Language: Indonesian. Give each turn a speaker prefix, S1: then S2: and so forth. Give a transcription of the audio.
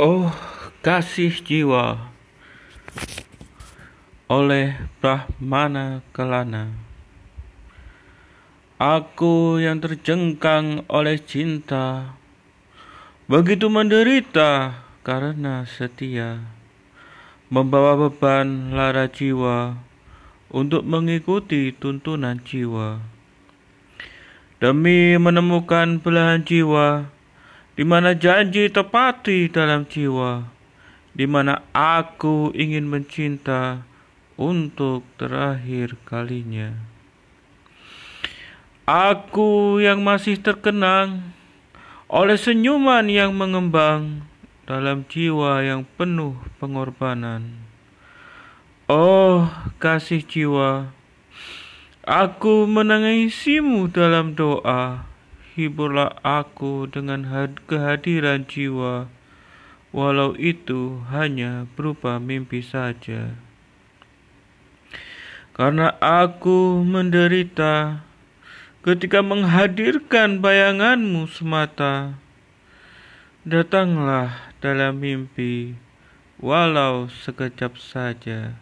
S1: Oh, kasih jiwa oleh Brahmana Kelana. Aku yang terjengkang oleh cinta, begitu menderita karena setia, membawa beban lara jiwa untuk mengikuti tuntunan jiwa. Demi menemukan belahan jiwa, di mana janji tepati dalam jiwa, di mana aku ingin mencinta untuk terakhir kalinya. Aku yang masih terkenang oleh senyuman yang mengembang dalam jiwa yang penuh pengorbanan. Oh, kasih jiwa, aku menangisimu dalam doa hiburlah aku dengan kehadiran jiwa, walau itu hanya berupa mimpi saja. Karena aku menderita ketika menghadirkan bayanganmu semata, datanglah dalam mimpi, walau sekejap saja.